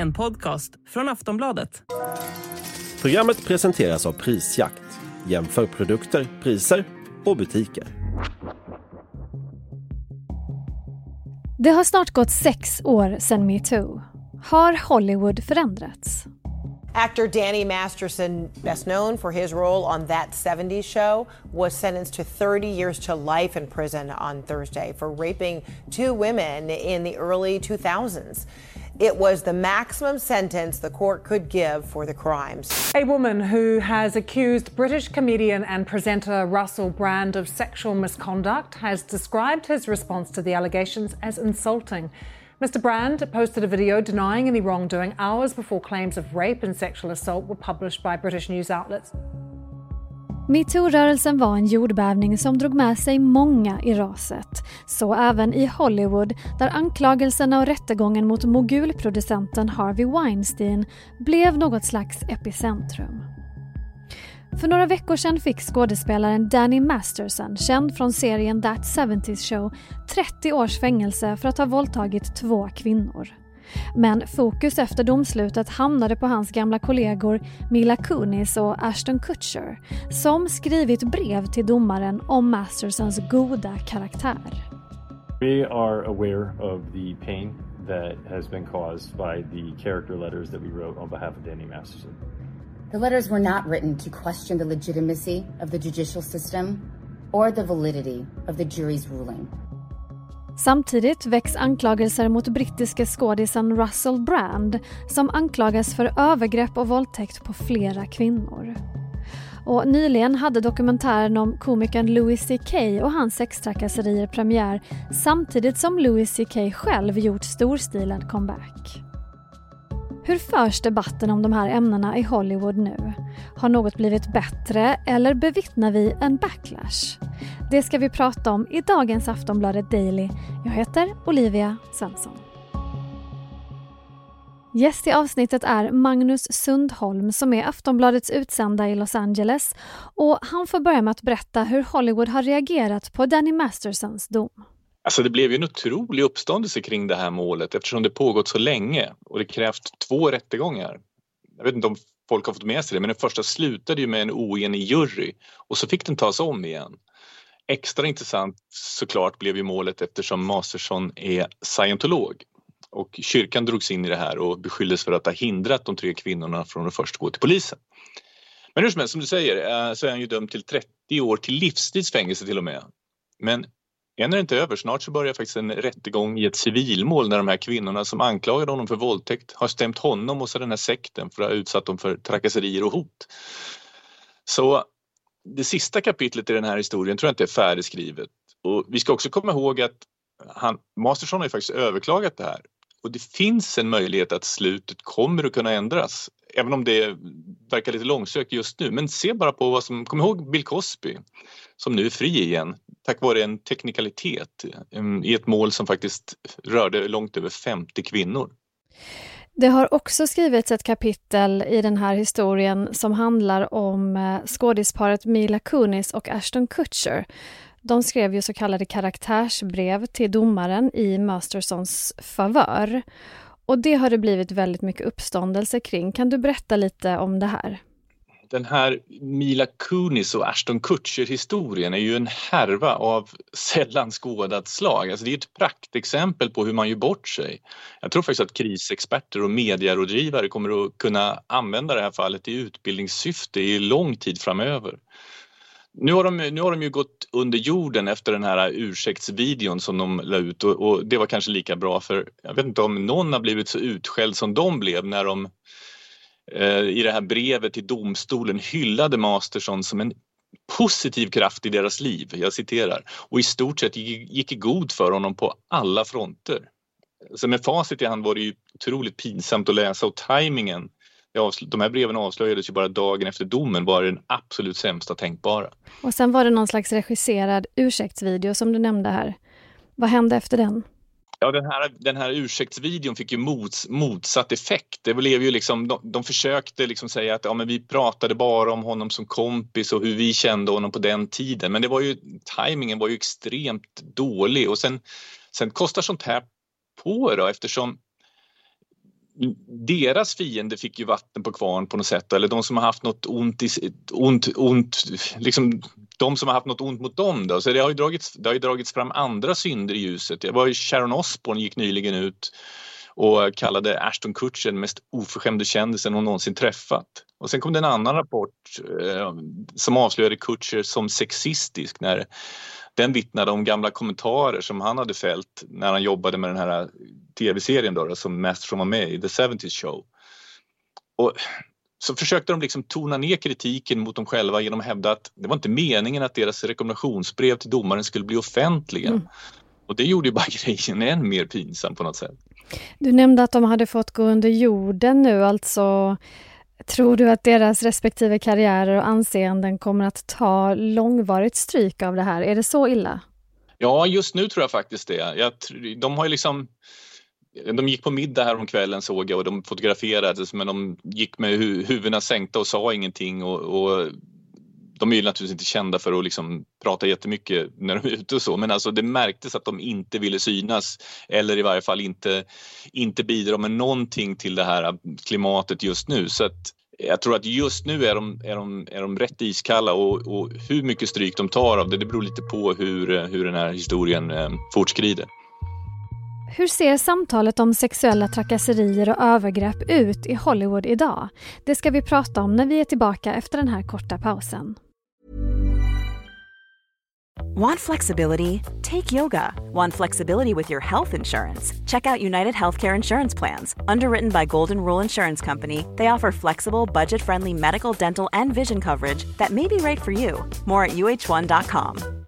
En podcast från Aftonbladet. Programmet presenteras av Prisjakt. Jämför produkter, priser och butiker. Det har snart gått sex år sedan metoo. Har Hollywood förändrats? Actor Danny Masterson, best known for his role on That 70s Show, was sentenced to 30 years to life in prison on Thursday for raping two women in the early 2000s. It was the maximum sentence the court could give for the crimes. A woman who has accused British comedian and presenter Russell Brand of sexual misconduct has described his response to the allegations as insulting. Mr. Brand posted a video denying any wrongdoing hours before claims of rape and sexual assault were published by British news outlets. Metoo-rörelsen var en jordbävning som drog med sig många i raset. Så även i Hollywood, där anklagelserna och rättegången mot mogulproducenten Harvey Weinstein blev något slags epicentrum. För några veckor sedan fick skådespelaren Danny Masterson, känd från serien That 70s Show, 30 års fängelse för att ha våldtagit två kvinnor. Men fokus efter domslutet hamnade på hans gamla kollegor Mila Kunis och Ashton Kutcher som skrivit brev till domaren om Mastersons goda karaktär. We are aware of the pain that has been caused by the character letters that we wrote on behalf of Danny Masterson. The letters were not written to question the legitimacy of the judicial system or the validity of the jury's ruling. Samtidigt väcks anklagelser mot brittiske skådisen Russell Brand som anklagas för övergrepp och våldtäkt på flera kvinnor. Och nyligen hade dokumentären om komikern Louis CK och hans sextrakasserier premiär samtidigt som Louis CK själv gjort storstilad comeback. Hur förs debatten om de här ämnena i Hollywood nu? Har något blivit bättre eller bevittnar vi en backlash? Det ska vi prata om i dagens Aftonbladet Daily. Jag heter Olivia Svensson. Gäst i avsnittet är Magnus Sundholm som är Aftonbladets utsända i Los Angeles och han får börja med att berätta hur Hollywood har reagerat på Danny Mastersons dom. Alltså det blev ju en otrolig uppståndelse kring det här målet eftersom det pågått så länge och det krävt två rättegångar. Jag vet inte om folk har fått med sig det men den första slutade ju med en oenig jury och så fick den tas om igen. Extra intressant såklart blev ju målet eftersom Masterson är scientolog och kyrkan drogs in i det här och beskylldes för att ha hindrat de tre kvinnorna från att först gå till polisen. Men hur som helst, som du säger, eh, så är han ju dömd till 30 år till livstidsfängelse till och med. Men än är det inte över. Snart så börjar faktiskt en rättegång i ett civilmål när de här kvinnorna som anklagade honom för våldtäkt har stämt honom och så den här sekten för att ha utsatt dem för trakasserier och hot. Så det sista kapitlet i den här historien tror jag inte är färdigskrivet. Och vi ska också komma ihåg att han, Masterson har ju faktiskt överklagat det här och det finns en möjlighet att slutet kommer att kunna ändras. Även om det verkar lite långsökt just nu. Men se bara på vad som, kom ihåg Bill Cosby som nu är fri igen tack vare en teknikalitet um, i ett mål som faktiskt rörde långt över 50 kvinnor. Det har också skrivits ett kapitel i den här historien som handlar om eh, skådisparet Mila Kunis och Ashton Kutcher. De skrev ju så kallade karaktärsbrev till domaren i Mastersons favör. Och det har det blivit väldigt mycket uppståndelse kring. Kan du berätta lite om det här? den här Mila Kunis och Ashton Kutcher-historien är ju en härva av sällan skådat slag. Alltså det är ett praktexempel på hur man gör bort sig. Jag tror faktiskt att krisexperter och medierådgivare kommer att kunna använda det här fallet i utbildningssyfte i lång tid framöver. Nu har, de, nu har de ju gått under jorden efter den här ursäktsvideon som de la ut och, och det var kanske lika bra för jag vet inte om någon har blivit så utskälld som de blev när de Eh, i det här brevet till domstolen hyllade Masterson som en positiv kraft i deras liv, jag citerar, och i stort sett gick i god för honom på alla fronter. Så med facit i hand var det ju otroligt pinsamt att läsa och tajmingen de här breven avslöjades ju bara dagen efter domen var den absolut sämsta tänkbara. Och sen var det någon slags regisserad ursäktsvideo som du nämnde här. Vad hände efter den? Ja, den här, den här ursäktsvideon fick ju mots, motsatt effekt. Det blev ju liksom, de, de försökte liksom säga att ja, men vi pratade bara om honom som kompis och hur vi kände honom på den tiden. Men det var ju, tajmingen var ju extremt dålig och sen, sen kostar sånt här på då eftersom deras fiende fick ju vatten på kvarn på något sätt eller de som har haft något ont, i, ont, ont liksom de som har haft något ont mot dem då. Så det har ju dragits, det har ju dragits fram andra synder i ljuset. Det var ju Sharon Osbourne gick nyligen ut och kallade Ashton Kutcher den mest oförskämde kändisen hon någonsin träffat. Och sen kom det en annan rapport eh, som avslöjade Kutcher som sexistisk när den vittnade om gamla kommentarer som han hade fällt när han jobbade med den här tv-serien då, som Masterson var med i, The 70s Show. Och så försökte de liksom tona ner kritiken mot dem själva genom att hävda att det var inte meningen att deras rekommendationsbrev till domaren skulle bli offentliga. Mm. Och det gjorde ju bara grejen än mer pinsam på något sätt. Du nämnde att de hade fått gå under jorden nu, alltså Tror du att deras respektive karriärer och anseenden kommer att ta långvarigt stryk av det här? Är det så illa? Ja, just nu tror jag faktiskt det. Jag, de har ju liksom de gick på middag här om kvällen såg jag och de fotograferades men de gick med hu huvudena sänkta och sa ingenting och, och de är ju naturligtvis inte kända för att liksom prata jättemycket när de är ute och så men alltså det märktes att de inte ville synas eller i varje fall inte, inte bidra med någonting till det här klimatet just nu så att jag tror att just nu är de, är de, är de rätt iskalla och, och hur mycket stryk de tar av det, det beror lite på hur, hur den här historien eh, fortskrider. Hur ser samtalet om sexuella trakasserier och övergrepp ut i Hollywood idag? Det ska vi prata om när vi är tillbaka efter den här korta pausen. Want flexibility? Take yoga. Want flexibility with your health insurance? Check out United Healthcare Insurance Plans. Underwritten by Golden Rule Insurance Company, they offer flexible, budget friendly medical, dental, and vision coverage that may be right for you. More at uh1.com.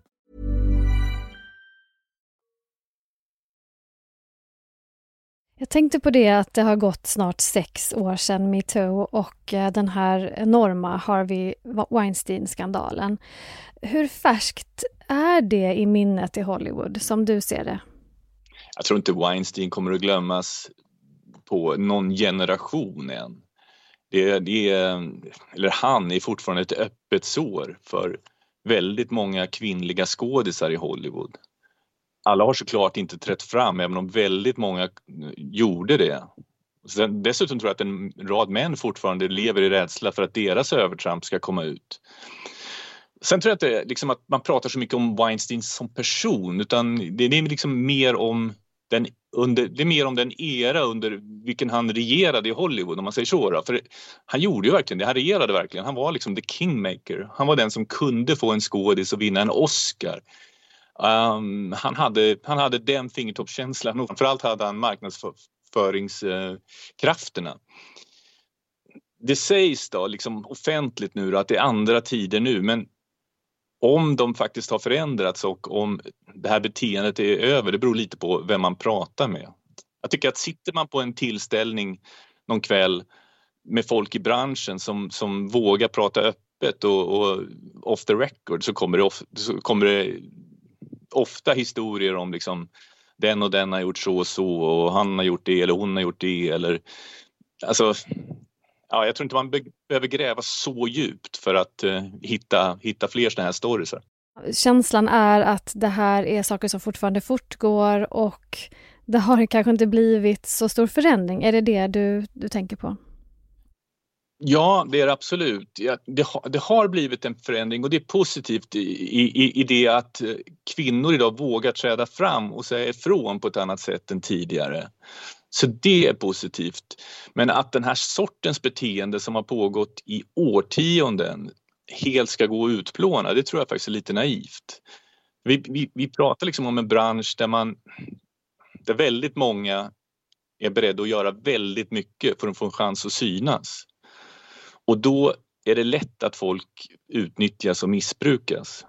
Jag tänkte på det att det har gått snart sex år sedan metoo och eh, den här enorma Harvey Weinstein-skandalen. Hur färskt är det i minnet i Hollywood, som du ser det? Jag tror inte Weinstein kommer att glömmas på någon generation än. Det, det, eller han är fortfarande ett öppet sår för väldigt många kvinnliga skådisar i Hollywood alla har såklart inte trätt fram även om väldigt många gjorde det. Sen, dessutom tror jag att en rad män fortfarande lever i rädsla för att deras övertramp ska komma ut. Sen tror jag inte liksom att man pratar så mycket om Weinstein som person utan det är liksom mer om den, under, det är mer om den era under vilken han regerade i Hollywood om man säger så. Då. För han gjorde ju verkligen det, han regerade verkligen. Han var liksom the kingmaker. Han var den som kunde få en skådis att vinna en Oscar. Um, han, hade, han hade den fingertoppskänslan och framförallt hade han marknadsföringskrafterna. Det sägs då liksom offentligt nu då, att det är andra tider nu men om de faktiskt har förändrats och om det här beteendet är över, det beror lite på vem man pratar med. Jag tycker att sitter man på en tillställning någon kväll med folk i branschen som, som vågar prata öppet och, och off the record så kommer det, of, så kommer det ofta historier om liksom den och den har gjort så och så och han har gjort det eller hon har gjort det eller alltså ja, jag tror inte man be behöver gräva så djupt för att uh, hitta, hitta fler sådana här stories. Känslan är att det här är saker som fortfarande fortgår och det har kanske inte blivit så stor förändring. Är det det du, du tänker på? Ja, det är det absolut. Ja, det, har, det, har blivit en förändring och det är positivt i, i, i det att eh, kvinnor idag vågar träda fram och säga ifrån på ett annat sätt än tidigare. Så det är positivt. Men att den här sortens beteende som har pågått i årtionden helt ska gå att utplåna, det tror jag faktiskt är lite naivt. Vi, vi, vi pratar liksom om en bransch där man där väldigt många är beredda att göra väldigt mycket för att få en chans att synas. Och då är det lätt att folk utnyttjas och missbrukas.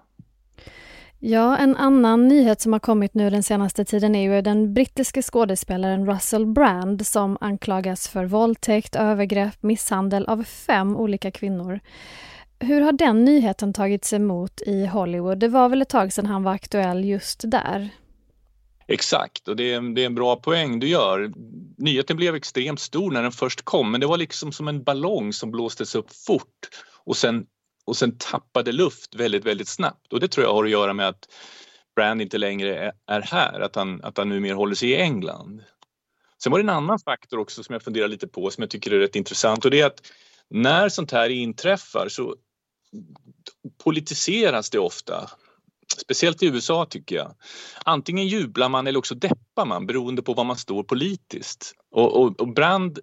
Ja, en annan nyhet som har kommit nu den senaste tiden är ju den brittiske skådespelaren Russell Brand som anklagas för våldtäkt, övergrepp, misshandel av fem olika kvinnor. Hur har den nyheten tagits emot i Hollywood? Det var väl ett tag sedan han var aktuell just där? Exakt, och det är, det är en bra poäng du gör. Nyheten blev extremt stor när den först kom, men det var liksom som en ballong som blåstes upp fort och sen, och sen tappade luft väldigt, väldigt snabbt. Och det tror jag har att göra med att Brand inte längre är här, att han, att han numera håller sig i England. Sen var det en annan faktor också som jag funderar lite på som jag tycker är rätt intressant och det är att när sånt här inträffar så politiseras det ofta. Speciellt i USA tycker jag. Antingen jublar man eller också deppar man beroende på var man står politiskt. Och, och, och Brand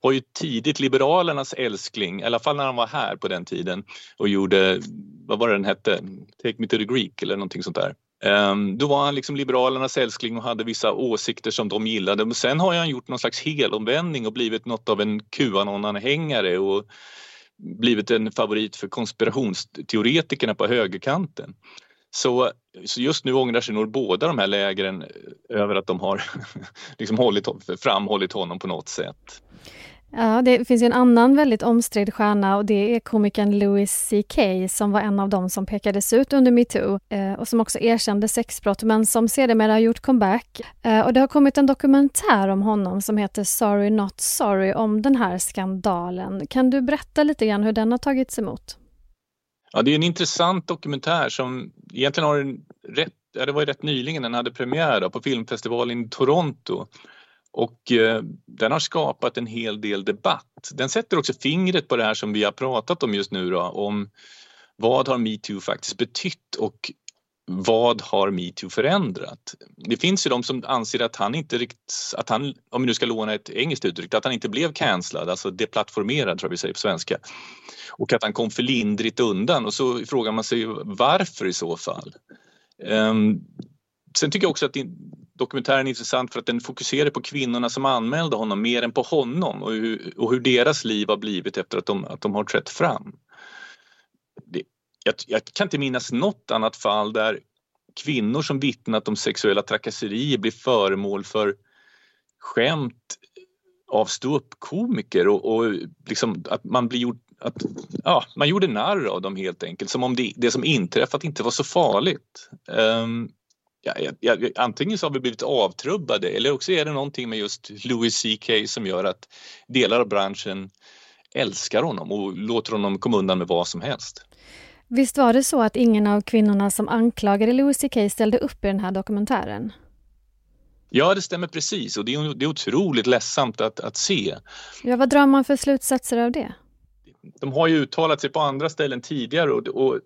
var ju tidigt Liberalernas älskling, i alla fall när han var här på den tiden och gjorde, vad var det den hette, Take me to the Greek eller någonting sånt där. Ehm, då var han liksom Liberalernas älskling och hade vissa åsikter som de gillade. Men sen har han gjort någon slags helomvändning och blivit något av en Qanon-anhängare och blivit en favorit för konspirationsteoretikerna på högerkanten. Så, så just nu ångrar sig nog båda de här lägren eh, över att de har liksom hållit, framhållit honom på något sätt. Ja, det finns ju en annan väldigt omstridd stjärna och det är komikern Louis CK som var en av dem som pekades ut under metoo eh, och som också erkände sexbrott men som sedermera har gjort comeback. Eh, och det har kommit en dokumentär om honom som heter Sorry Not Sorry om den här skandalen. Kan du berätta lite grann hur den har tagits emot? Ja, det är en intressant dokumentär som egentligen har en rätt, ja, det var rätt nyligen den hade premiär då, på filmfestivalen i Toronto och eh, den har skapat en hel del debatt. Den sätter också fingret på det här som vi har pratat om just nu då, om vad har metoo faktiskt betytt och vad har metoo förändrat? Det finns ju de som anser att han inte riktigt, att han, om vi nu ska låna ett engelskt uttryck, att han inte blev cancellad, alltså deplattformerad tror jag vi säger på svenska. Och att han kom för lindrigt undan och så frågar man sig varför i så fall. Um, sen tycker jag också att dokumentären är intressant för att den fokuserar på kvinnorna som anmälde honom mer än på honom och hur, och hur deras liv har blivit efter att de, att de har trätt fram. Jag, jag, kan inte minnas något annat fall där kvinnor som vittnat om sexuella trakasserier blir föremål för skämt av ståuppkomiker och, och liksom att man blir gjord, att, ja, man gjorde narr av dem helt enkelt som om det, det som inträffat inte var så farligt. Um, ja, ja, antingen så har vi blivit avtrubbade eller också är det någonting med just Louis CK som gör att delar av branschen älskar honom och låter honom komma undan med vad som helst. Visst var det så att ingen av kvinnorna som anklagade Louis CK ställde upp i den här dokumentären? Ja, det stämmer precis och det är, det är otroligt ledsamt att, att se. Ja, vad drar man för slutsatser av det? De har ju uttalat sig på andra ställen tidigare och, och,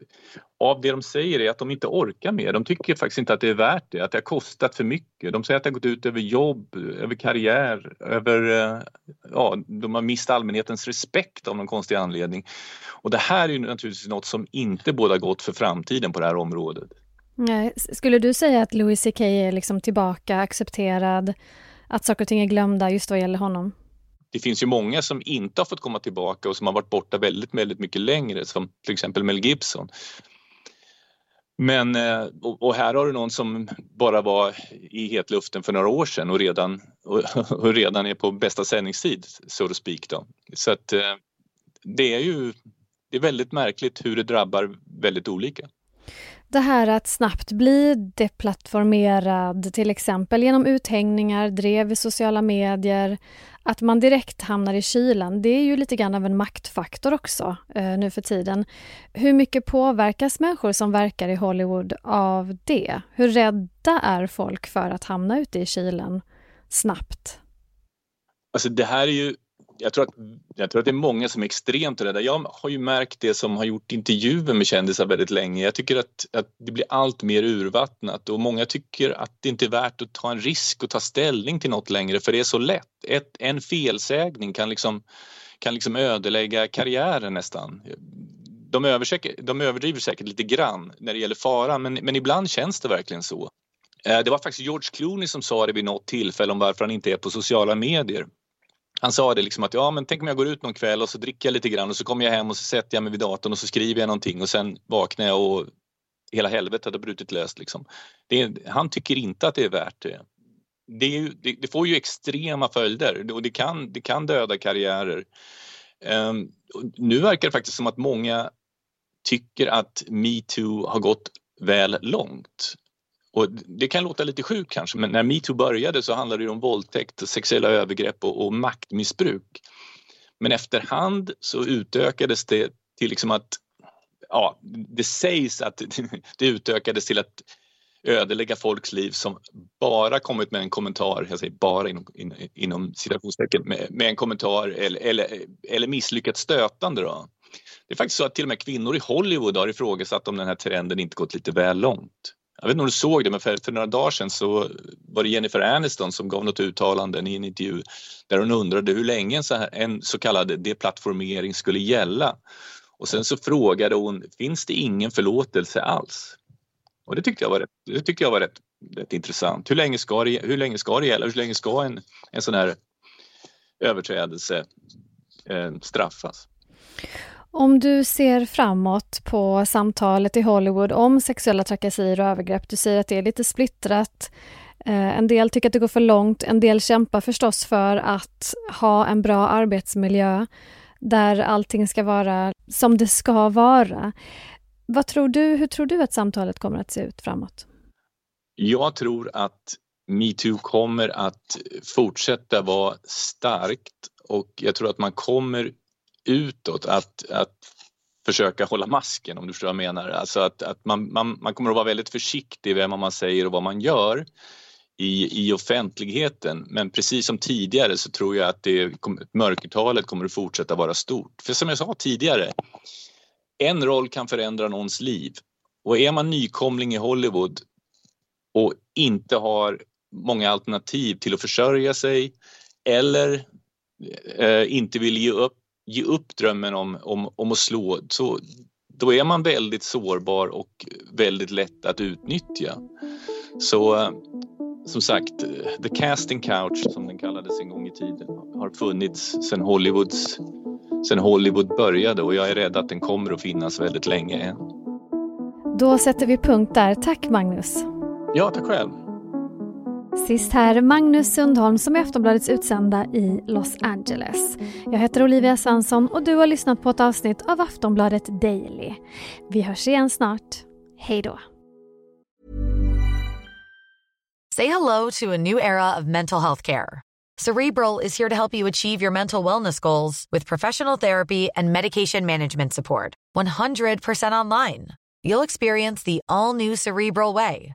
av det de säger är att de inte orkar mer. De tycker faktiskt inte att det är värt det, att det har kostat för mycket. De säger att det har gått ut över jobb, över karriär, över... Eh, ja, de har mist allmänhetens respekt av någon konstig anledning. Och det här är ju naturligtvis något som inte båda gott för framtiden på det här området. Nej. Skulle du säga att Louis CK är liksom tillbaka, accepterad, att saker och ting är glömda just vad gäller honom? Det finns ju många som inte har fått komma tillbaka och som har varit borta väldigt, väldigt mycket längre som till exempel Mel Gibson. Men eh, och här har du någon som bara var i hetluften för några år sedan och redan, och, redan är på bästa sändningstid, so to speak. Då. Så att eh, det är ju det är väldigt märkligt hur det drabbar väldigt olika. Det här att snabbt bli deplattformerad, till exempel genom uthängningar, drev i sociala medier, att man direkt hamnar i kylan, det är ju lite grann av en maktfaktor också eh, nu för tiden. Hur mycket påverkas människor som verkar i Hollywood av det? Hur rädda är folk för att hamna ute i kylan snabbt? Alltså det här är ju jag tror, att, jag tror att det är många som är extremt rädda. Jag har ju märkt det som har gjort intervjuer med kändisar väldigt länge. Jag tycker att, att det blir allt mer urvattnat och många tycker att det inte är värt att ta en risk och ta ställning till något längre för det är så lätt. Ett, en felsägning kan liksom, kan liksom ödelägga karriären nästan. De, de överdriver säkert lite grann när det gäller faran men, men ibland känns det verkligen så. Eh, det var faktiskt George Clooney som sa det vid något tillfälle om varför han inte är på sociala medier han sa det liksom att ja men tänk om jag går ut någon kväll och så dricker jag lite grann och så kommer jag hem och så sätter jag mig vid datorn och så skriver jag någonting och sen vaknar jag och hela helvetet har brutit löst liksom. Det, han tycker inte att det är värt det. Det, ju, det, det får ju extrema följder och det kan, det kan döda karriärer. Um, nu verkar det faktiskt som att många tycker att metoo har gått väl långt. Och det kan låta lite sjukt kanske men när metoo började så handlade det om våldtäkt, sexuella övergrepp och, och maktmissbruk. Men efterhand så utökades det till liksom att ja, det sägs att det utökades till att ödelägga folks liv som bara kommit med en kommentar, jag säger bara inom, in, inom citationstecken, med, med en kommentar eller, eller, eller misslyckat stötande då. Det är faktiskt så att till och med kvinnor i Hollywood har ifrågasatt om den här trenden inte gått lite väl långt. Jag vet inte om du såg det, men för, för några dagar sedan så var det Jennifer Aniston som gav något uttalande i en intervju där hon undrade hur länge en så, här, en så kallad deplattformering skulle gälla. Och sen så frågade hon, finns det ingen förlåtelse alls? Och det tyckte jag var rätt, det tyckte jag var rätt, rätt intressant. Hur länge, ska det, hur länge ska det gälla? Hur länge ska en, en sån här överträdelse eh, straffas? Om du ser framåt på samtalet i Hollywood om sexuella trakasserier och övergrepp, du säger att det är lite splittrat. Eh, en del tycker att det går för långt, en del kämpar förstås för att ha en bra arbetsmiljö där allting ska vara som det ska vara. Vad tror du, hur tror du att samtalet kommer att se ut framåt? Jag tror att metoo kommer att fortsätta vara starkt och jag tror att man kommer utåt att, att försöka hålla masken om du förstår vad jag menar. Alltså att, att man, man, man kommer att vara väldigt försiktig med vad man säger och vad man gör i, i offentligheten. Men precis som tidigare så tror jag att det, mörkertalet kommer att fortsätta vara stort. För som jag sa tidigare, en roll kan förändra någons liv. Och är man nykomling i Hollywood och inte har många alternativ till att försörja sig eller eh, inte vill ge upp ge upp drömmen om, om, om att slå så då är man väldigt sårbar och väldigt lätt att utnyttja. Så eh, som sagt, the casting couch som den kallades en gång i tiden har funnits sedan Hollywoods sen Hollywood började och jag är rädd att den kommer att finnas väldigt länge än. Då sätter vi punkt där. Tack Magnus. Ja, tack själv. Sist här Magnus Sundholm som är Aftonbladets utsända i Los Angeles. Jag heter Olivia Svensson och du har lyssnat på ett avsnitt av Aftonbladet Daily. Vi hörs igen snart. Hej då! Say hello to a new era of mental health care. Cerebral is here to help you achieve your mental wellness goals with professional therapy and medication management support. 100% online. You'll experience the all new Cerebral Way,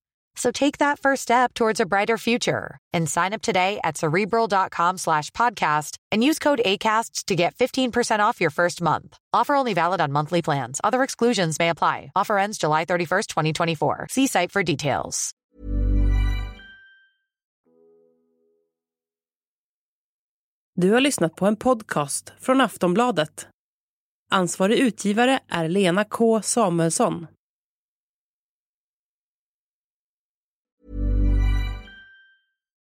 So take that first step towards a brighter future and sign up today at cerebral.com slash podcast and use code ACasts to get 15% off your first month. Offer only valid on monthly plans. Other exclusions may apply. Offer ends July 31st, 2024. See site for details. Du har lyssnat på en podcast från Aftonbladet. Ansvarig utgivare är Lena K Samuelsson.